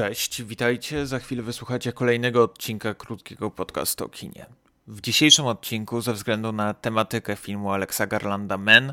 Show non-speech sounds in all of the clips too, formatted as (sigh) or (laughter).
Cześć, witajcie. Za chwilę wysłuchacie kolejnego odcinka krótkiego podcastu o kinie. W dzisiejszym odcinku, ze względu na tematykę filmu Alexa Garlanda Men,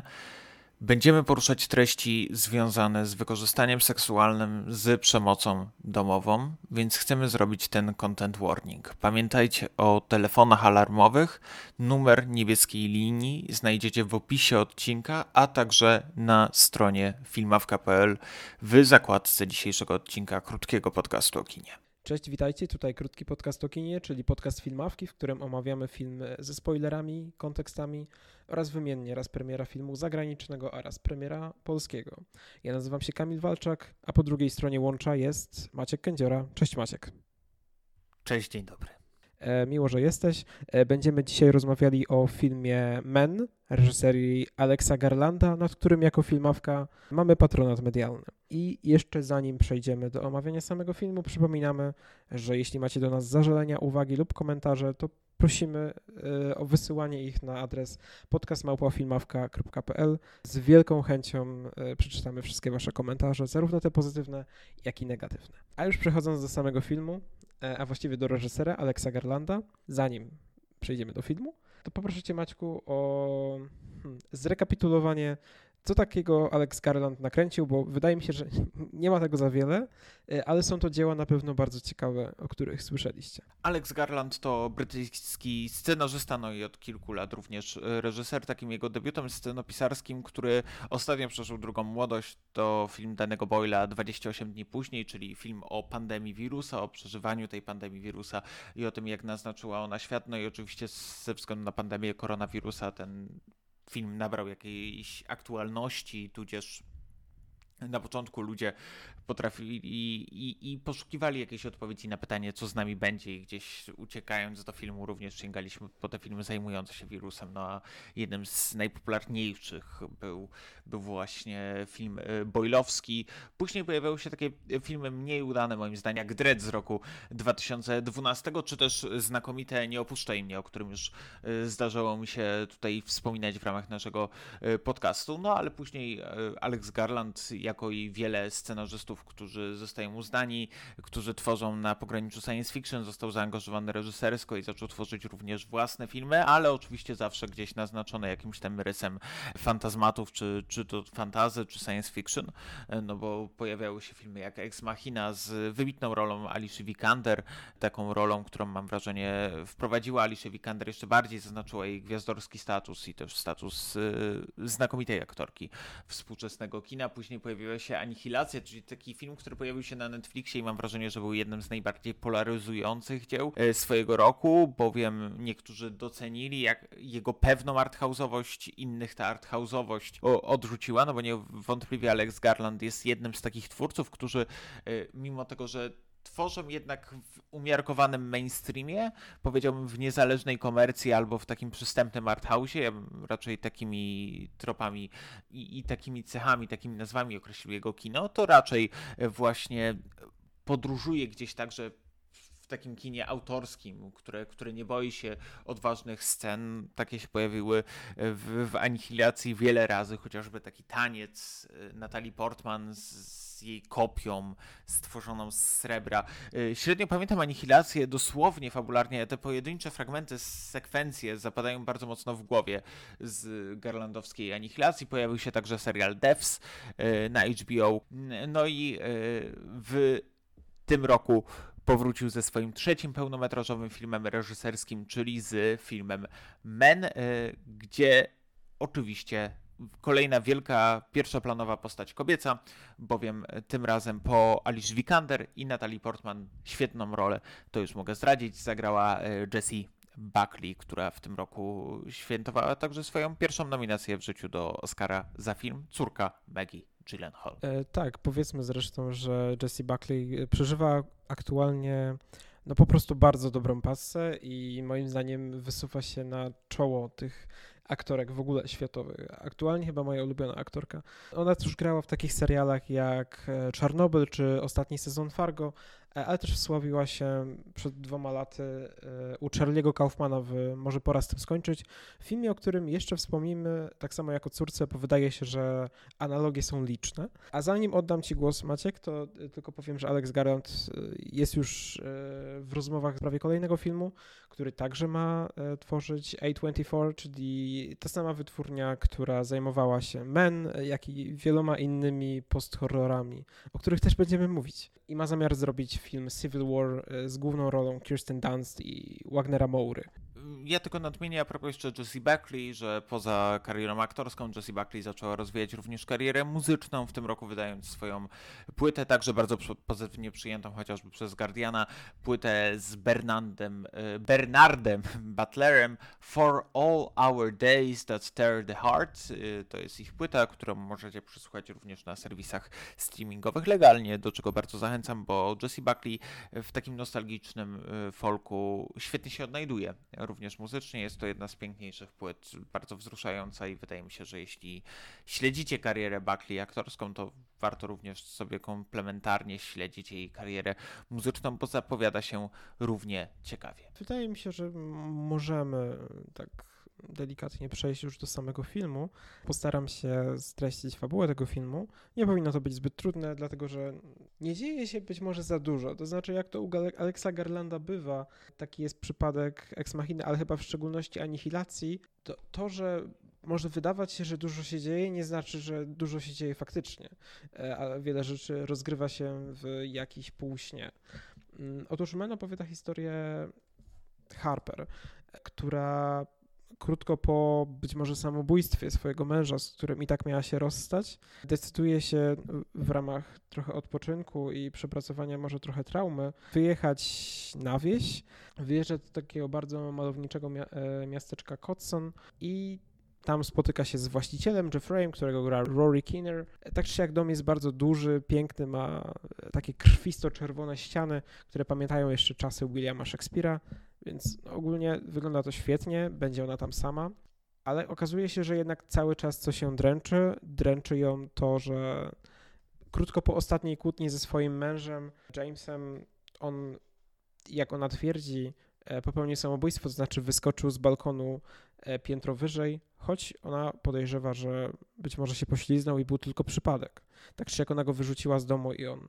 Będziemy poruszać treści związane z wykorzystaniem seksualnym, z przemocą domową, więc chcemy zrobić ten content warning. Pamiętajcie o telefonach alarmowych. Numer niebieskiej linii znajdziecie w opisie odcinka, a także na stronie filmawka.pl w zakładce dzisiejszego odcinka krótkiego podcastu o kinie. Cześć, witajcie. Tutaj krótki podcast o kinie, czyli podcast filmawki, w którym omawiamy filmy ze spoilerami, kontekstami oraz wymiennie raz premiera filmu zagranicznego, a raz premiera polskiego. Ja nazywam się Kamil Walczak, a po drugiej stronie łącza jest Maciek Kędziora. Cześć Maciek. Cześć, dzień dobry. E, miło, że jesteś. E, będziemy dzisiaj rozmawiali o filmie Men, reżyserii Alexa Garlanda, nad którym jako filmawka mamy patronat medialny. I jeszcze zanim przejdziemy do omawiania samego filmu, przypominamy, że jeśli macie do nas zażalenia, uwagi lub komentarze, to prosimy e, o wysyłanie ich na adres podcastmałpafilmawka.pl. Z wielką chęcią przeczytamy wszystkie Wasze komentarze, zarówno te pozytywne, jak i negatywne. A już przechodząc do samego filmu, E, a właściwie do reżysera Alexa Garlanda. Zanim przejdziemy do filmu, to poproszę Cię Maćku o hmm, zrekapitulowanie co takiego Alex Garland nakręcił, bo wydaje mi się, że (laughs) nie ma tego za wiele, e, ale są to dzieła na pewno bardzo ciekawe, o których słyszeliście. Alex Garland to brytyjski scenarzysta, no i od kilku lat również e, reżyser. Takim jego debiutem scenopisarskim, który ostatnio przeżył drugą młodość, to film danego Boyla 28 dni później, czyli film o pandemii wirusa, o przeżywaniu tej pandemii wirusa i o tym, jak naznaczyła ona świat. No i oczywiście ze względu na pandemię koronawirusa ten film nabrał jakiejś aktualności, tudzież na początku ludzie potrafili i, i, poszukiwali jakiejś odpowiedzi na pytanie, co z nami będzie, i gdzieś uciekając do filmu, również sięgaliśmy po te filmy zajmujące się wirusem. No a jednym z najpopularniejszych był, był właśnie film y, Boylowski. Później pojawiały się takie filmy mniej udane, moim zdaniem, jak Dread z roku 2012, czy też znakomite Nie opuszczaj mnie, o którym już y, zdarzało mi się tutaj wspominać w ramach naszego y, podcastu. No ale później Alex Garland, jako i wiele scenarzystów, którzy zostają uznani, którzy tworzą na pograniczu science fiction. Został zaangażowany reżysersko i zaczął tworzyć również własne filmy, ale oczywiście zawsze gdzieś naznaczone jakimś tam rysem fantazmatów, czy, czy to fantazy, czy science fiction, no bo pojawiały się filmy jak Ex Machina z wybitną rolą Alicia Vikander, taką rolą, którą mam wrażenie wprowadziła Alicia Vikander, jeszcze bardziej zaznaczyła jej gwiazdorski status i też status y, znakomitej aktorki współczesnego kina. Później pojawiła się Anihilacja, czyli taki taki film, który pojawił się na Netflixie i mam wrażenie, że był jednym z najbardziej polaryzujących dzieł e, swojego roku, bowiem niektórzy docenili jak jego pewną arthouse'owość, innych ta arthouse'owość odrzuciła, no bo niewątpliwie Alex Garland jest jednym z takich twórców, którzy e, mimo tego, że tworzą jednak w umiarkowanym mainstreamie, powiedziałbym w niezależnej komercji albo w takim przystępnym arthouse'ie, ja bym raczej takimi tropami i, i takimi cechami, takimi nazwami określił jego kino, to raczej właśnie podróżuje gdzieś także takim kinie autorskim, które, które nie boi się odważnych scen. Takie się pojawiły w, w Anihilacji wiele razy, chociażby taki taniec Natalii Portman z jej kopią stworzoną z srebra. Y, średnio pamiętam Anihilację dosłownie, fabularnie, te pojedyncze fragmenty, sekwencje zapadają bardzo mocno w głowie z garlandowskiej Anihilacji. Pojawił się także serial Devs y, na HBO. No i y, w tym roku powrócił ze swoim trzecim pełnometrażowym filmem reżyserskim, czyli z filmem Men, gdzie oczywiście kolejna wielka, pierwszoplanowa postać kobieca, bowiem tym razem po Alice Vikander i Natalie Portman świetną rolę, to już mogę zdradzić, zagrała e, Jessie Buckley, która w tym roku świętowała także swoją pierwszą nominację w życiu do Oscara za film Córka Maggie Gyllenhaal. E, tak, powiedzmy zresztą, że Jessie Buckley przeżywa aktualnie no po prostu bardzo dobrą pasę i moim zdaniem wysuwa się na czoło tych aktorek w ogóle światowych. Aktualnie chyba moja ulubiona aktorka. Ona też grała w takich serialach jak e, Czarnobyl czy ostatni sezon Fargo, ale też wsławiła się przed dwoma laty e, u Charlie'ego Kaufmana w Może pora z tym skończyć, filmie, o którym jeszcze wspomnimy, tak samo jak o córce, bo wydaje się, że analogie są liczne. A zanim oddam Ci głos, Maciek, to tylko powiem, że Alex Garland jest już w rozmowach w sprawie kolejnego filmu, który także ma tworzyć A24, czyli ta sama wytwórnia, która zajmowała się Men, jak i wieloma innymi post-horrorami, o których też będziemy mówić. I ma zamiar zrobić film Civil War e, z główną rolą Kirsten Dunst i Wagnera Moury. Ja tylko nadmienię a propos jeszcze Jessie Buckley, że poza karierą aktorską Jessie Buckley zaczęła rozwijać również karierę muzyczną, w tym roku wydając swoją płytę, także bardzo pozytywnie przyjętą chociażby przez Guardiana, płytę z Bernardem, e, Bernardem (laughs) Butlerem For All Our Days That Tear the Heart. E, to jest ich płyta, którą możecie przesłuchać również na serwisach streamingowych legalnie, do czego bardzo zachęcam, bo Jessie Buckley w takim nostalgicznym e, folku świetnie się odnajduje również muzycznie. Jest to jedna z piękniejszych płyt, bardzo wzruszająca i wydaje mi się, że jeśli śledzicie karierę Buckley aktorską, to warto również sobie komplementarnie śledzić jej karierę muzyczną, bo zapowiada się równie ciekawie. Wydaje mi się, że możemy tak delikatnie przejść już do samego filmu. Postaram się streścić fabułę tego filmu. Nie powinno to być zbyt trudne, dlatego że nie dzieje się być może za dużo. To znaczy, jak to u Alexa Garlanda bywa, taki jest przypadek Ex Machina, ale chyba w szczególności Anihilacji, to, to że może wydawać się, że dużo się dzieje, nie znaczy, że dużo się dzieje faktycznie, e, a wiele rzeczy rozgrywa się w jakiś półśnie. Mm, otóż Men opowiada historię Harper, która krótko po być może samobójstwie swojego męża, z którym i tak miała się rozstać, decyduje się w ramach trochę odpoczynku i przepracowania może trochę traumy wyjechać na wieś. Wyjeżdża do takiego bardzo malowniczego e, miasteczka Cotson i tam spotyka się z właścicielem Jeffreyem, którego gra Rory Kinner. Tak czy jak dom jest bardzo duży, piękny, ma takie krwisto-czerwone ściany, które pamiętają jeszcze czasy Williama Shakespeare'a. Więc ogólnie wygląda to świetnie, będzie ona tam sama, ale okazuje się, że jednak cały czas co się dręczy, dręczy ją to, że krótko po ostatniej kłótni ze swoim mężem, Jamesem, on, jak ona twierdzi, e, popełnił samobójstwo, to znaczy wyskoczył z balkonu e, piętro wyżej, choć ona podejrzewa, że być może się pośliznął i był tylko przypadek. Tak czy jak ona go wyrzuciła z domu i on,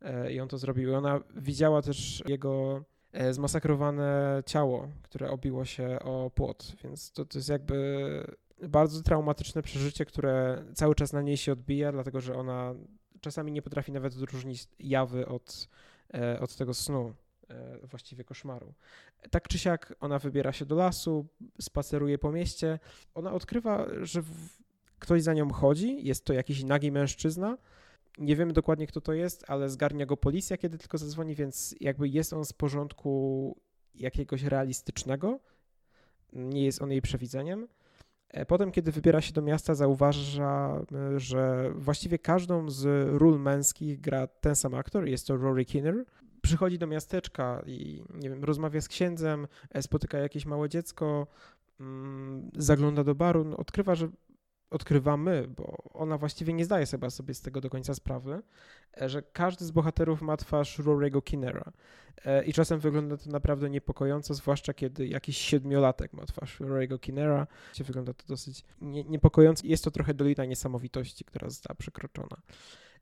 e, i on to zrobił. I ona widziała też jego zmasakrowane ciało, które obiło się o płot, więc to, to jest jakby bardzo traumatyczne przeżycie, które cały czas na niej się odbija, dlatego że ona czasami nie potrafi nawet odróżnić jawy od, e, od tego snu, e, właściwie koszmaru. Tak czy siak ona wybiera się do lasu, spaceruje po mieście, ona odkrywa, że ktoś za nią chodzi, jest to jakiś nagi mężczyzna, nie wiemy dokładnie, kto to jest, ale zgarnia go policja, kiedy tylko zadzwoni, więc jakby jest on z porządku jakiegoś realistycznego. Nie jest on jej przewidzeniem. E, potem, kiedy wybiera się do miasta, zauważa, e, że właściwie każdą z ról męskich gra ten sam aktor, jest to Rory Kinner. Przychodzi do miasteczka i, nie wiem, rozmawia z księdzem, e, spotyka jakieś małe dziecko, mm, zagląda do baru, no, odkrywa, że odkrywamy, bo ona właściwie nie zdaje sobie, sobie z tego do końca sprawy, e, że każdy z bohaterów ma twarz Rory'ego Kinnera. E, I czasem wygląda to naprawdę niepokojąco, zwłaszcza kiedy jakiś siedmiolatek ma twarz Rory'ego Kinnera. Wygląda to dosyć nie, niepokojąco. Jest to trochę dolina niesamowitości, która została przekroczona.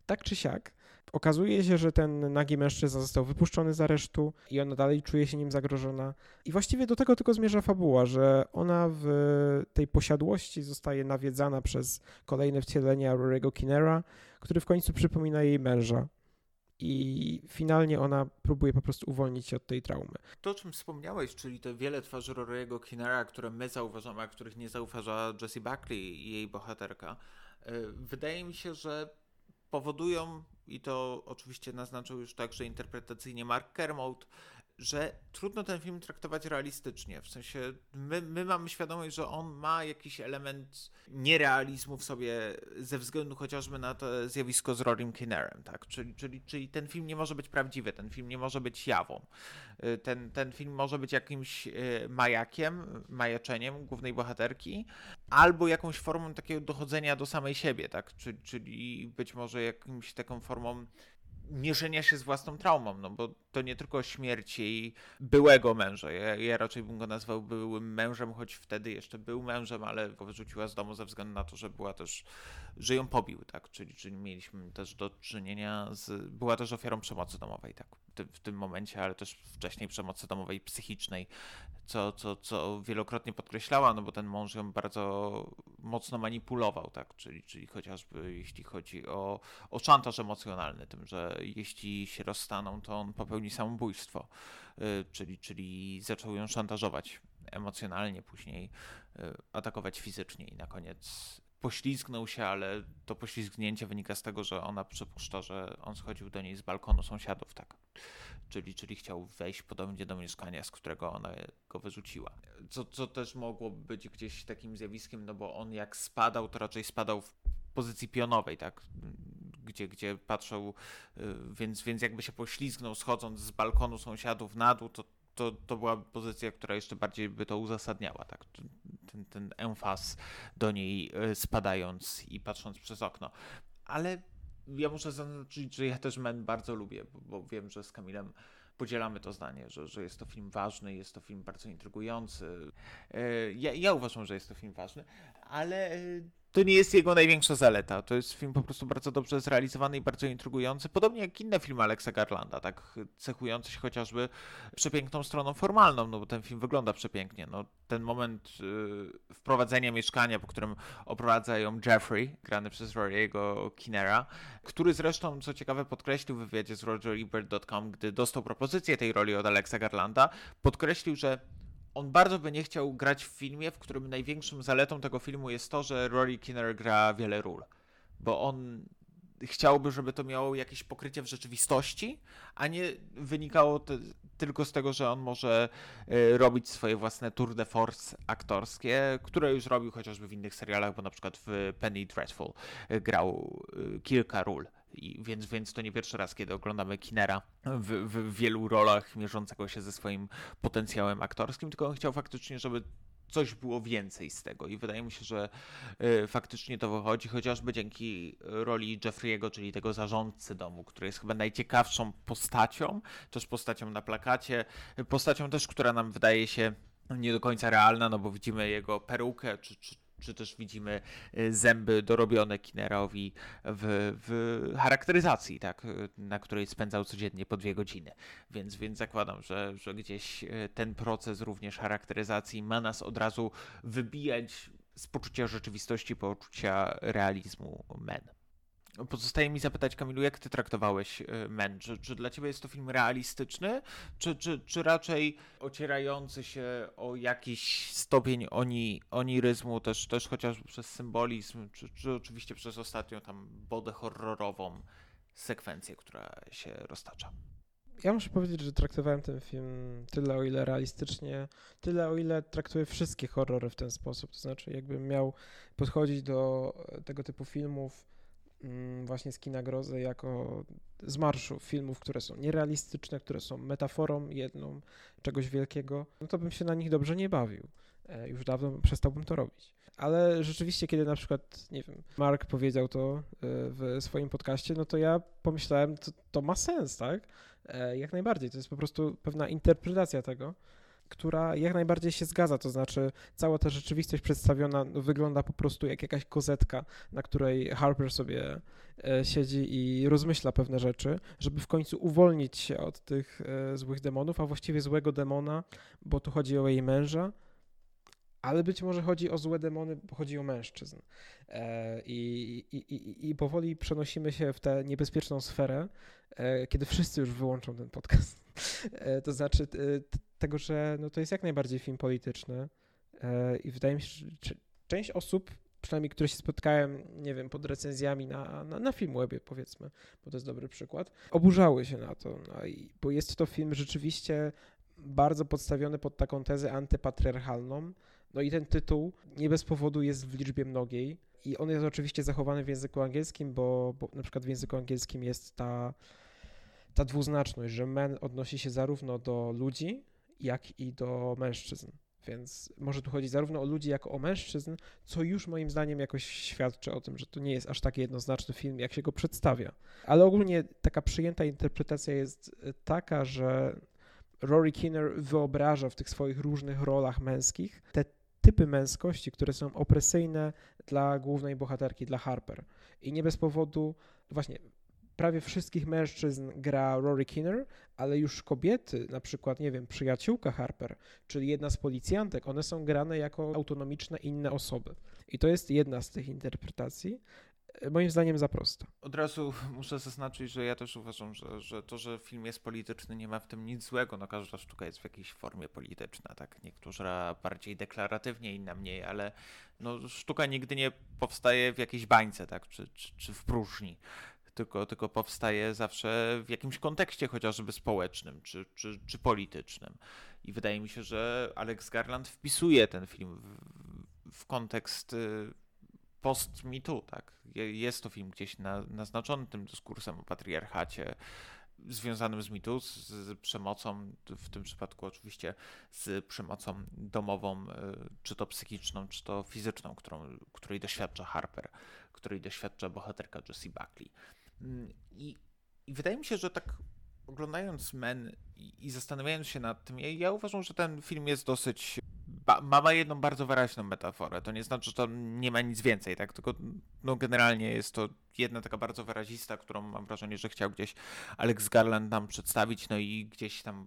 Tak czy siak, okazuje się, że ten nagi mężczyzna został wypuszczony z aresztu i ona dalej czuje się nim zagrożona. I właściwie do tego tylko zmierza fabuła, że ona w tej posiadłości zostaje nawiedzana przez kolejne wcielenia Rory'ego Kinera, który w końcu przypomina jej męża. I finalnie ona próbuje po prostu uwolnić się od tej traumy. To, o czym wspomniałeś, czyli te wiele twarzy Rory'ego Kinera, które my zauważamy, a których nie zauważa Jessie Buckley i jej bohaterka, e, wydaje mi się, że powodują, i to oczywiście naznaczył już także interpretacyjnie Mark Kermode, że trudno ten film traktować realistycznie. W sensie my, my mamy świadomość, że on ma jakiś element nierealizmu w sobie ze względu chociażby na to zjawisko z Rorim Kinnerem, tak? Czyli, czyli, czyli ten film nie może być prawdziwy, ten film nie może być jawą. Y, ten, ten film może być jakimś y, majakiem, majaczeniem głównej bohaterki, albo jakąś formą takiego dochodzenia do samej siebie, tak? Czyli, czyli być może jakimś taką formą mierzenia się z własną traumą, no bo to nie tylko śmierć jej byłego męża. Ja, ja, raczej bym go nazwał byłym mężem, choć wtedy jeszcze był mężem, ale go wyrzuciła z domu ze względu na to, że była też, że ją pobił, tak? Czyli, czyli mieliśmy też do czynienia z, była też ofiarą przemocy domowej, tak? W tym momencie, ale też wcześniej przemocy domowej psychicznej, co, co, co wielokrotnie podkreślała, no bo ten mąż ją bardzo mocno manipulował, tak? Czyli, czyli chociażby jeśli chodzi o, o szantaż emocjonalny, tym, że jeśli się rozstaną, to on popełni samobójstwo, y, czyli, czyli zaczął ją szantażować emocjonalnie, później y, atakować fizycznie i na koniec poślizgnął się, ale to poślizgnięcie wynika z tego, że ona przypuszcza, że on schodził do niej z balkonu sąsiadów, tak. Czyli, czyli chciał wejść podobnie do mieszkania, z którego ona go wyrzuciła. Co, co też mogło być gdzieś takim zjawiskiem, no bo on jak spadał, to raczej spadał w pozycji pionowej, tak gdzie, gdzie patrzał, y, więc, więc jakby się poślizgnął schodząc z balkonu sąsiadów na dół, to, to, to była pozycja, która jeszcze bardziej by to uzasadniała, tak? Ten, ten emfaz do niej y, spadając i patrząc przez okno. Ale ja muszę zaznaczyć, że ja też Men bardzo lubię, bo, bo wiem, że z Kamilem podzielamy to zdanie, że, że jest to film ważny, jest to film bardzo intrygujący. Y, ja, ja uważam, że jest to film ważny, ale to nie jest jego największa zaleta. To jest film po prostu bardzo dobrze zrealizowany i bardzo intrygujący, podobnie jak inne filmy Alexa Garlanda, tak cechujący się chociażby przepiękną stroną formalną, no bo ten film wygląda przepięknie. No, ten moment y, wprowadzenia mieszkania, po którym oprowadza ją Jeffrey, grany przez Rory'ego Kinera, który zresztą, co ciekawe, podkreślił w wywiadzie z RogerEbert.com, gdy dostał propozycję tej roli od Alexa Garlanda, podkreślił, że on bardzo by nie chciał grać w filmie, w którym największą zaletą tego filmu jest to, że Rory Kinner gra wiele ról. Bo on chciałby, żeby to miało jakieś pokrycie w rzeczywistości, a nie wynikało to tylko z tego, że on może y, robić swoje własne tour de force aktorskie, które już robił chociażby w innych serialach, bo na przykład w Penny Dreadful y, grał y, kilka ról. I więc, więc to nie pierwszy raz, kiedy oglądamy Kinera w, w wielu rolach mierzącego się ze swoim potencjałem aktorskim, tylko on chciał faktycznie, żeby coś było więcej z tego. I wydaje mi się, że y, faktycznie to wychodzi, chociażby dzięki roli Jeffrey'ego, czyli tego zarządcy domu, który jest chyba najciekawszą postacią, też postacią na plakacie, postacią też, która nam wydaje się nie do końca realna, no bo widzimy jego perukę, czy, czy, czy też widzimy y, zęby dorobione Kinerowi w, w charakteryzacji, tak, na której spędzał codziennie po dwie godziny. Więc, więc zakładam, że, że gdzieś y, ten proces również charakteryzacji ma nas od razu wybijać z poczucia rzeczywistości, poczucia realizmu men. Pozostaje mi zapytać, Kamilu, jak ty traktowałeś y, Men? Czy, czy, dla ciebie jest to film realistyczny, czy, czy, czy raczej ocierający się o jakiś stopień oni, oniryzmu, też, też chociażby przez symbolizm, czy, czy oczywiście przez ostatnią tam bodę horrorową sekwencję, która się roztacza? Ja muszę powiedzieć, że traktowałem ten film tyle o ile realistycznie, tyle o ile traktuję wszystkie horrory w ten sposób. To znaczy, jakbym miał podchodzić do tego typu filmów właśnie z kina grozy jako z marszu filmów, które są nierealistyczne, które są metaforą jedną czegoś wielkiego, no to bym się na nich dobrze nie bawił. E, już dawno przestałbym to robić. Ale rzeczywiście, kiedy na przykład, nie wiem, Mark powiedział to e, w swoim podcaście, no to ja pomyślałem, to, to ma sens, tak? E, jak najbardziej. To jest po prostu pewna interpretacja tego która jak najbardziej się zgadza, to znaczy cała ta rzeczywistość przedstawiona wygląda po prostu jak jakaś kozetka, na której Harper sobie e, siedzi i rozmyśla pewne rzeczy, żeby w końcu uwolnić się od tych e, złych demonów, a właściwie złego demona, bo tu chodzi o jej męża, ale być może chodzi o złe demony, bo chodzi o mężczyzn. E, I, i, i, I powoli przenosimy się w tę niebezpieczną sferę, kiedy wszyscy już wyłączą ten podcast. To znaczy tego, że no to jest jak najbardziej film polityczny e, i wydaje mi się, że część osób, przynajmniej które się spotkałem, nie wiem, pod recenzjami na, na, na Filmwebie powiedzmy, bo to jest dobry przykład, oburzały się na to, no i, bo jest to film rzeczywiście bardzo podstawiony pod taką tezę antypatriarchalną, no i ten tytuł nie bez powodu jest w liczbie mnogiej i on jest oczywiście zachowany w języku angielskim, bo, bo na przykład w języku angielskim jest ta ta dwuznaczność, że men odnosi się zarówno do ludzi, jak i do mężczyzn. Więc może tu chodzi zarówno o ludzi, jako o mężczyzn, co już moim zdaniem jakoś świadczy o tym, że to nie jest aż taki jednoznaczny film, jak się go przedstawia. Ale ogólnie taka przyjęta interpretacja jest e, taka, że Rory Kinner wyobraża w tych swoich różnych rolach męskich te typy męskości, które są opresyjne dla głównej bohaterki, dla Harper. I nie bez powodu, właśnie prawie wszystkich mężczyzn gra Rory Kinner, ale już kobiety, na przykład, nie wiem, przyjaciółka Harper, czyli jedna z policjantek, one są grane jako autonomiczne inne osoby. I to jest jedna z tych interpretacji moim zdaniem za prosto. Od razu muszę zaznaczyć, że ja też uważam, że, że to, że film jest polityczny, nie ma w tym nic złego. No każda sztuka jest w jakiejś formie polityczna, tak? Niektóra bardziej deklaratywnie, inna mniej, ale no, sztuka nigdy nie powstaje w jakiejś bańce, tak? Czy, czy, czy w próżni. Tylko, tylko powstaje zawsze w jakimś kontekście chociażby społecznym czy, czy, czy politycznym. I wydaje mi się, że Alex Garland wpisuje ten film w, w kontekst y, post MeToo, tak? Jest to film gdzieś na, naznaczony tym dyskursem o patriarchacie związanym z MeToo, z, z przemocą, w tym przypadku oczywiście z przemocą domową, e, czy to psychiczną, czy to fizyczną, którą, której doświadcza Harper, której doświadcza bohaterka Jessie Buckley. Mm, I, I, wydaje mi się, że tak oglądając Men i, i zastanawiając się nad tym, ja, ja uważam, że ten film jest dosyć ba ma jedną bardzo wyraźną metaforę. To nie znaczy, że to nie ma nic więcej, tak? Tylko no, generalnie jest to jedna taka bardzo wyrazista, którą mam wrażenie, że chciał gdzieś Alex Garland nam przedstawić, no i gdzieś tam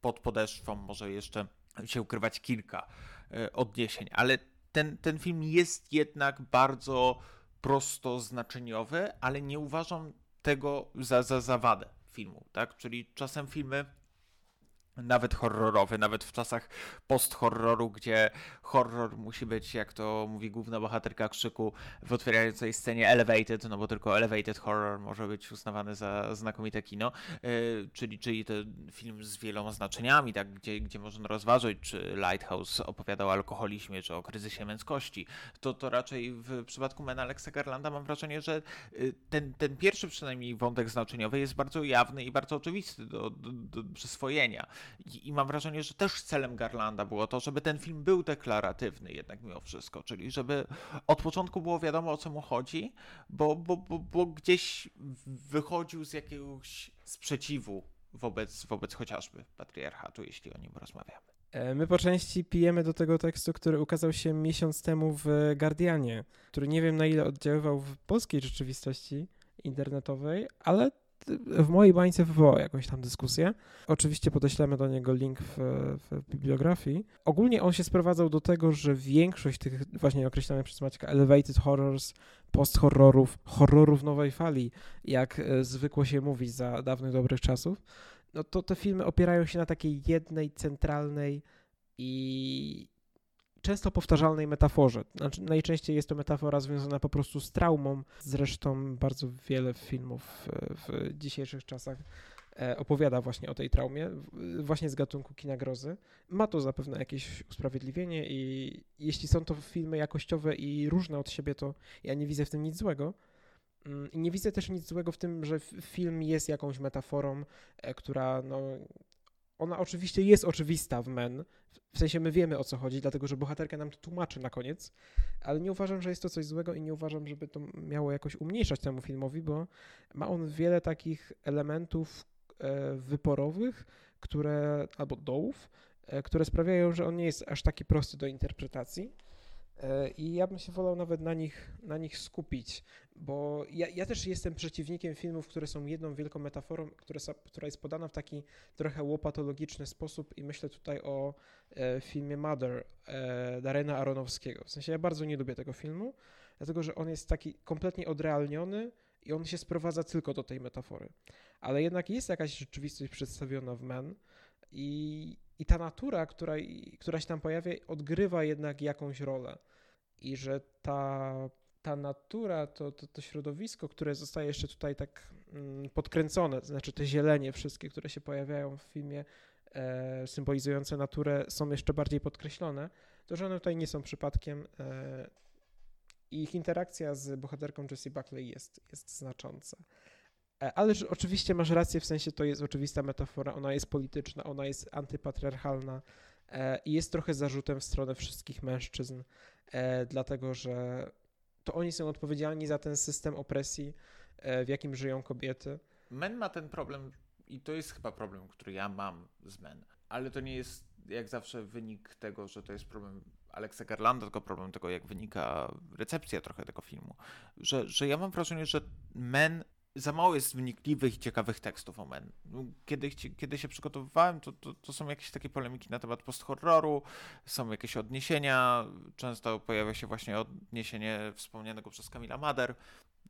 pod podeszwą może jeszcze się ukrywać kilka y, odniesień, ale ten, ten film jest jednak bardzo prosto znaczeniowy, ale nie uważam tego za, za, za wadę filmu, tak? Czyli czasem filmy nawet horrorowy, nawet w czasach post-horroru, gdzie horror musi być, jak to mówi główna bohaterka krzyku w otwierającej scenie elevated, no bo tylko elevated horror może być uznawany za znakomite kino, yy, czyli, czyli ten film z wieloma znaczeniami, tak, gdzie, gdzie można rozważyć, czy Lighthouse opowiadał o alkoholizmie, czy o kryzysie męskości, to, to raczej w przypadku Mena Alexa Garlanda mam wrażenie, że yy, ten, ten pierwszy przynajmniej wątek znaczeniowy jest bardzo jawny i bardzo oczywisty do, do, do przyswojenia. I, I, mam wrażenie, że też celem Garlanda było to, żeby ten film był deklaratywny jednak mimo wszystko, czyli żeby od początku było wiadomo o co mu chodzi, bo, bo, bo, bo gdzieś wychodził z jakiegoś sprzeciwu wobec, wobec chociażby patriarchatu, jeśli o nim rozmawiamy. E, my po części pijemy do tego tekstu, który ukazał się miesiąc temu w Guardianie, który nie wiem na ile oddziaływał w polskiej rzeczywistości internetowej, ale w mojej bańce wywołał jakąś tam dyskusję. Oczywiście podeślemy do niego link w, w, bibliografii. Ogólnie on się sprowadzał do tego, że większość tych właśnie określonych przez Maćka elevated horrors, post-horrorów, horrorów nowej fali, jak e, zwykło się mówić za dawnych dobrych czasów, no to te filmy opierają się na takiej jednej centralnej i często powtarzalnej metaforze. Znaczy, najczęściej jest to metafora związana po prostu z traumą. Zresztą bardzo wiele filmów w, w dzisiejszych czasach e, opowiada właśnie o tej traumie, właśnie z gatunku kina grozy. Ma to zapewne jakieś usprawiedliwienie i jeśli są to filmy jakościowe i różne od siebie, to ja nie widzę w tym nic złego. Mm, I nie widzę też nic złego w tym, że film jest jakąś metaforą, e, która no, ona oczywiście jest oczywista w Men, w sensie my wiemy o co chodzi, dlatego że bohaterka nam to tłumaczy na koniec, ale nie uważam, że jest to coś złego i nie uważam, żeby to miało jakoś umniejszać temu filmowi, bo ma on wiele takich elementów e, wyporowych, które, albo dołów, e, które sprawiają, że on nie jest aż taki prosty do interpretacji. E, I ja bym się wolał nawet na nich, na nich skupić, bo ja, ja też jestem przeciwnikiem filmów, które są jedną wielką metaforą, które, która jest podana w taki trochę łopatologiczny sposób i myślę tutaj o e, filmie Mother e, Darena Aronowskiego. W sensie ja bardzo nie lubię tego filmu, dlatego że on jest taki kompletnie odrealniony i on się sprowadza tylko do tej metafory. Ale jednak jest jakaś rzeczywistość przedstawiona w Men i, i ta natura, która, która się tam pojawia, odgrywa jednak jakąś rolę. I że ta, ta natura, to, to, to środowisko, które zostaje jeszcze tutaj tak mm, podkręcone, to znaczy te zielenie wszystkie, które się pojawiają w filmie, e, symbolizujące naturę, są jeszcze bardziej podkreślone, to że one tutaj nie są przypadkiem. E, ich interakcja z bohaterką Jessie Buckley jest, jest znacząca. E, ale oczywiście masz rację, w sensie to jest oczywista metafora, ona jest polityczna, ona jest antypatriarchalna e, i jest trochę zarzutem w stronę wszystkich mężczyzn, dlatego że to oni są odpowiedzialni za ten system opresji, e, w jakim żyją kobiety. Men ma ten problem i to jest chyba problem, który ja mam z Men, ale to nie jest jak zawsze wynik tego, że to jest problem Alexa Garlanda, tylko problem tego, jak wynika recepcja trochę tego filmu. Że, że ja mam wrażenie, że Men za mało jest wnikliwych i ciekawych tekstów o Men. No, kiedy, kiedy się przygotowywałem, to, to, to są jakieś takie polemiki na temat post-horroru, są jakieś odniesienia, często pojawia się właśnie odniesienie wspomnianego przez Kamila Mader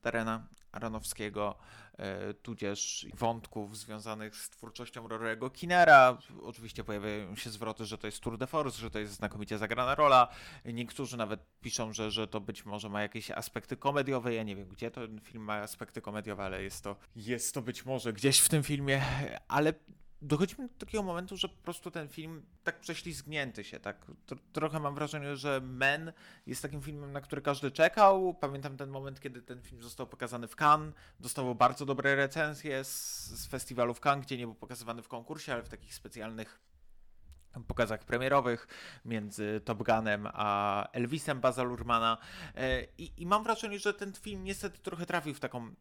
Darena Aronowskiego, e, tudzież wątków związanych z twórczością Rorego Kinera. Oczywiście pojawiają się zwroty, że to jest Tour de Force, że to jest znakomicie zagrana rola. Niektórzy nawet piszą, że, że to być może ma jakieś aspekty komediowe. Ja nie wiem, gdzie ten film ma aspekty komediowe, ale jest to, jest to być może gdzieś w tym filmie. Ale dochodzimy do takiego momentu, że po prostu ten film tak prześlizgnięty się, tak? Trochę mam wrażenie, że Men jest takim filmem, na który każdy czekał. Pamiętam ten moment, kiedy ten film został pokazany w Cannes, dostał bardzo dobre recenzje z, z festiwalu w Cannes, gdzie nie był pokazywany w konkursie, ale w takich specjalnych pokazach premierowych między Top Gunem a Elvisem Baza Lurmana e, I, I mam wrażenie, że ten film niestety trochę trafił w taką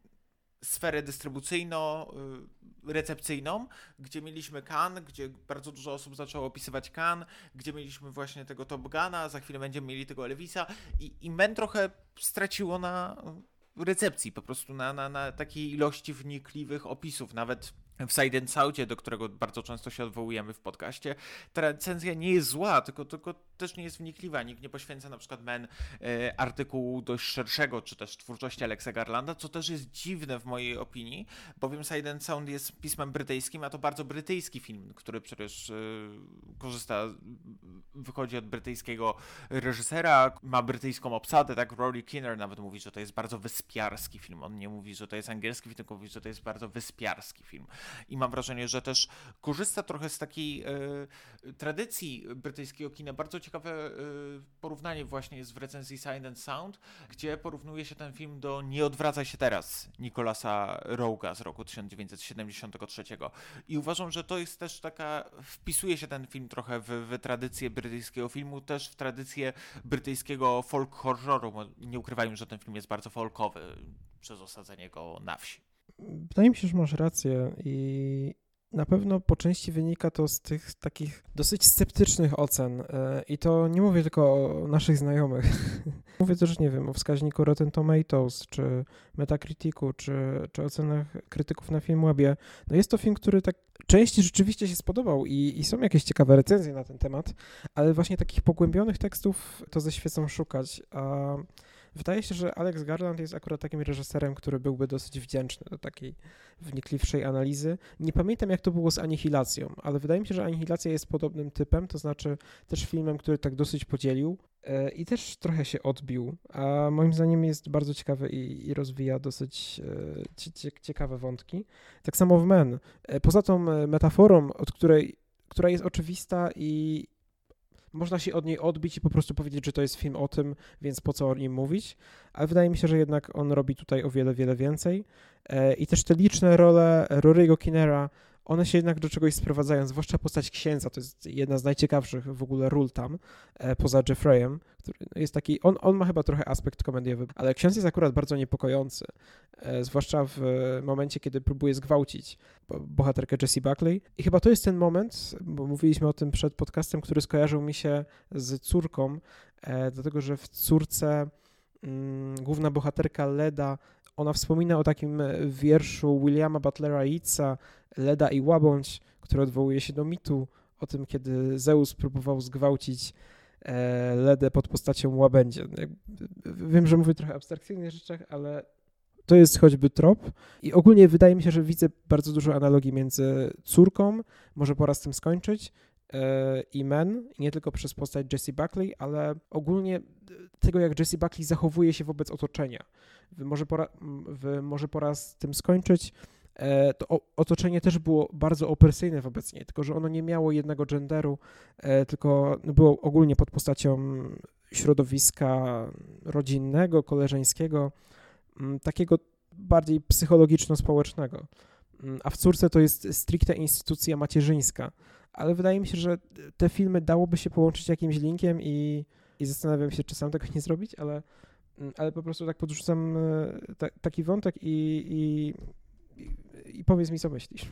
sferę dystrybucyjno-recepcyjną, gdzie mieliśmy Kan, gdzie bardzo dużo osób zaczęło opisywać Kan, gdzie mieliśmy właśnie tego Top Guna, za chwilę będziemy mieli tego Elvisa i, i Men trochę straciło na recepcji, po prostu na, na, na takiej ilości wnikliwych opisów, nawet w Side and Southie, do którego bardzo często się odwołujemy w podcaście, ta recenzja nie jest zła, tylko, tylko też nie jest wnikliwa. Nikt nie poświęca na przykład men e, artykułu dość szerszego, czy też twórczości Alexa Garlanda, co też jest dziwne w mojej opinii, bowiem Side and Sound jest pismem brytyjskim, a to bardzo brytyjski film, który przecież e, korzysta, wychodzi od brytyjskiego reżysera, ma brytyjską obsadę, tak? Rory Kinner nawet mówi, że to jest bardzo wyspiarski film. On nie mówi, że to jest angielski film, tylko mówi, że to jest bardzo wyspiarski film i mam wrażenie, że też korzysta trochę z takiej y, tradycji brytyjskiego kina. Bardzo ciekawe y, porównanie właśnie jest w recenzji Sign and Sound, gdzie porównuje się ten film do Nie odwracaj się teraz Nicolasa Roga z roku 1973 i uważam, że to jest też taka, wpisuje się ten film trochę w, w tradycję brytyjskiego filmu, też w tradycję brytyjskiego folk horroru. Nie ukrywajmy, że ten film jest bardzo folkowy przez osadzenie go na wsi. Wydaje mi się, że masz rację i na pewno po części wynika to z tych takich dosyć sceptycznych ocen. E, I to nie mówię tylko o naszych znajomych. (laughs) mówię też, nie wiem, o wskaźniku Rotten Tomatoes, czy Metacriticu, czy, czy ocenach krytyków na Filmwebie. No jest to film, który tak części rzeczywiście się spodobał i, i są jakieś ciekawe recenzje na ten temat, ale właśnie takich pogłębionych tekstów to ze świecą szukać. A Wydaje się, że Alex Garland jest akurat takim reżyserem, który byłby dosyć wdzięczny do takiej wnikliwszej analizy. Nie pamiętam, jak to było z Anihilacją, ale wydaje mi się, że Anihilacja jest podobnym typem, to znaczy też filmem, który tak dosyć podzielił e, i też trochę się odbił, a moim zdaniem jest bardzo ciekawy i, i rozwija dosyć e, ciekawe wątki. Tak samo w Men. E, poza tą metaforą, od której, która jest oczywista i, można się od niej odbić i po prostu powiedzieć, że to jest film o tym, więc po co o nim mówić, ale wydaje mi się, że jednak on robi tutaj o wiele, wiele więcej. E, i też te liczne role Rory'ego Kinera one się jednak do czegoś sprowadzają, zwłaszcza postać księdza, to jest jedna z najciekawszych w ogóle ról tam, e, poza Jeffreyem, który jest taki, on, on ma chyba trochę aspekt komediowy, ale ksiądz jest akurat bardzo niepokojący, e, zwłaszcza w momencie, kiedy próbuje zgwałcić bohaterkę Jessie Buckley. I chyba to jest ten moment, bo mówiliśmy o tym przed podcastem, który skojarzył mi się z córką, e, dlatego, że w córce mm, główna bohaterka Leda ona wspomina o takim wierszu Williama Butlera Yeatsa Leda i Łabądź, który odwołuje się do mitu o tym, kiedy Zeus próbował zgwałcić e, Ledę pod postacią łabędzia. Wiem, że mówię trochę abstrakcyjnych rzeczach, ale to jest choćby trop. I ogólnie wydaje mi się, że widzę bardzo dużo analogii między córką, może pora z tym skończyć, e, i Men, nie tylko przez postać Jessie Buckley, ale ogólnie tego, jak Jessie Buckley zachowuje się wobec otoczenia. Może pora, może pora z tym skończyć. E, to otoczenie też było bardzo opresyjne wobec niej, tylko że ono nie miało jednego genderu, e, tylko było ogólnie pod postacią środowiska rodzinnego, koleżeńskiego, takiego bardziej psychologiczno-społecznego. A w córce to jest stricte instytucja macierzyńska, ale wydaje mi się, że te filmy dałoby się połączyć jakimś linkiem i, i zastanawiam się, czy sam tego nie zrobić, ale, mm, ale po prostu tak podrzucam e, ta, taki wątek i, i, i powiedz mi, co myślisz.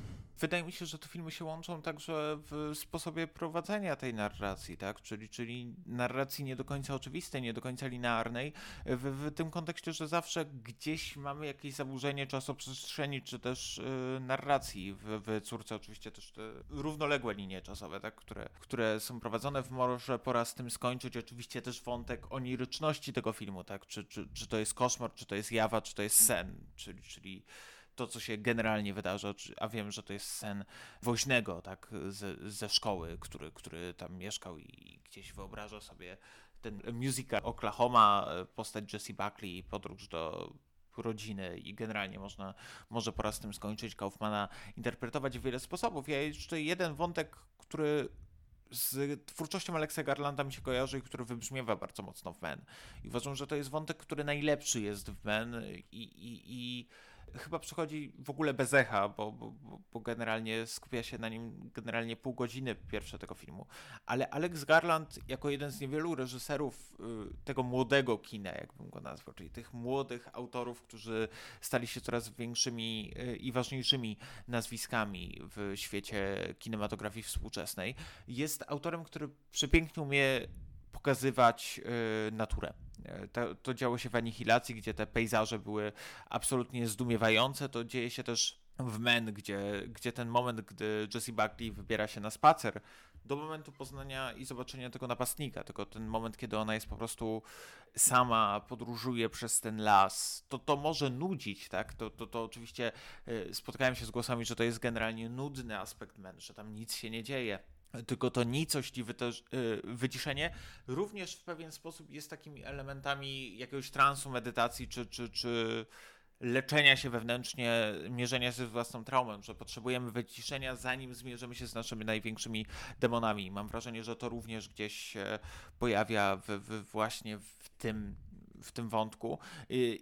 Wydaje mi się, że te filmy się łączą także w sposobie prowadzenia tej narracji, tak? Czyli, czyli narracji nie do końca oczywistej, nie do końca linearnej, w, w tym kontekście, że zawsze gdzieś mamy jakieś zaburzenie czasoprzestrzeni, czy też y, narracji. W, w córce oczywiście też te równoległe linie czasowe, tak? które, które są prowadzone w Może pora z tym skończyć. Oczywiście też wątek oniryczności tego filmu, tak? Czy, czy, czy to jest koszmar, czy to jest jawa, czy to jest sen, czyli, czyli to, co się generalnie wydarza, a wiem, że to jest sen woźnego, tak, ze, ze szkoły, który, który tam mieszkał i gdzieś wyobraża sobie ten musical Oklahoma, postać Jesse Buckley, podróż do rodziny i generalnie można, może po raz tym skończyć Kaufmana interpretować w wiele sposobów. Ja jeszcze jeden wątek, który z twórczością Alexa Garlanda mi się kojarzy i który wybrzmiewa bardzo mocno w Men. I uważam, że to jest wątek, który najlepszy jest w Men i, i, i chyba przychodzi w ogóle bez echa, bo, bo, bo, generalnie skupia się na nim generalnie pół godziny pierwsze tego filmu. Ale Alex Garland jako jeden z niewielu reżyserów y, tego młodego kina, jakbym go nazwał, czyli tych młodych autorów, którzy stali się coraz większymi y, i ważniejszymi nazwiskami w świecie kinematografii współczesnej, jest autorem, który przepięknie umie pokazywać y, naturę. E, to, to działo się w Anihilacji, gdzie te pejzaże były absolutnie zdumiewające. To dzieje się też w Men, gdzie, gdzie ten moment, gdy Jesse Buckley wybiera się na spacer, do momentu poznania i zobaczenia tego napastnika, tylko ten moment, kiedy ona jest po prostu sama, podróżuje przez ten las, to to może nudzić, tak? To, to, to oczywiście e, spotkałem się z głosami, że to jest generalnie nudny aspekt Men, że tam nic się nie dzieje tylko to nicość i y, wyciszenie również w pewien sposób jest takimi elementami jakiegoś transu, medytacji czy, czy, czy leczenia się wewnętrznie, mierzenia się z własną traumą, że potrzebujemy wyciszenia zanim zmierzymy się z naszymi największymi demonami. Mam wrażenie, że to również gdzieś się pojawia w, w właśnie w tym w tym wątku.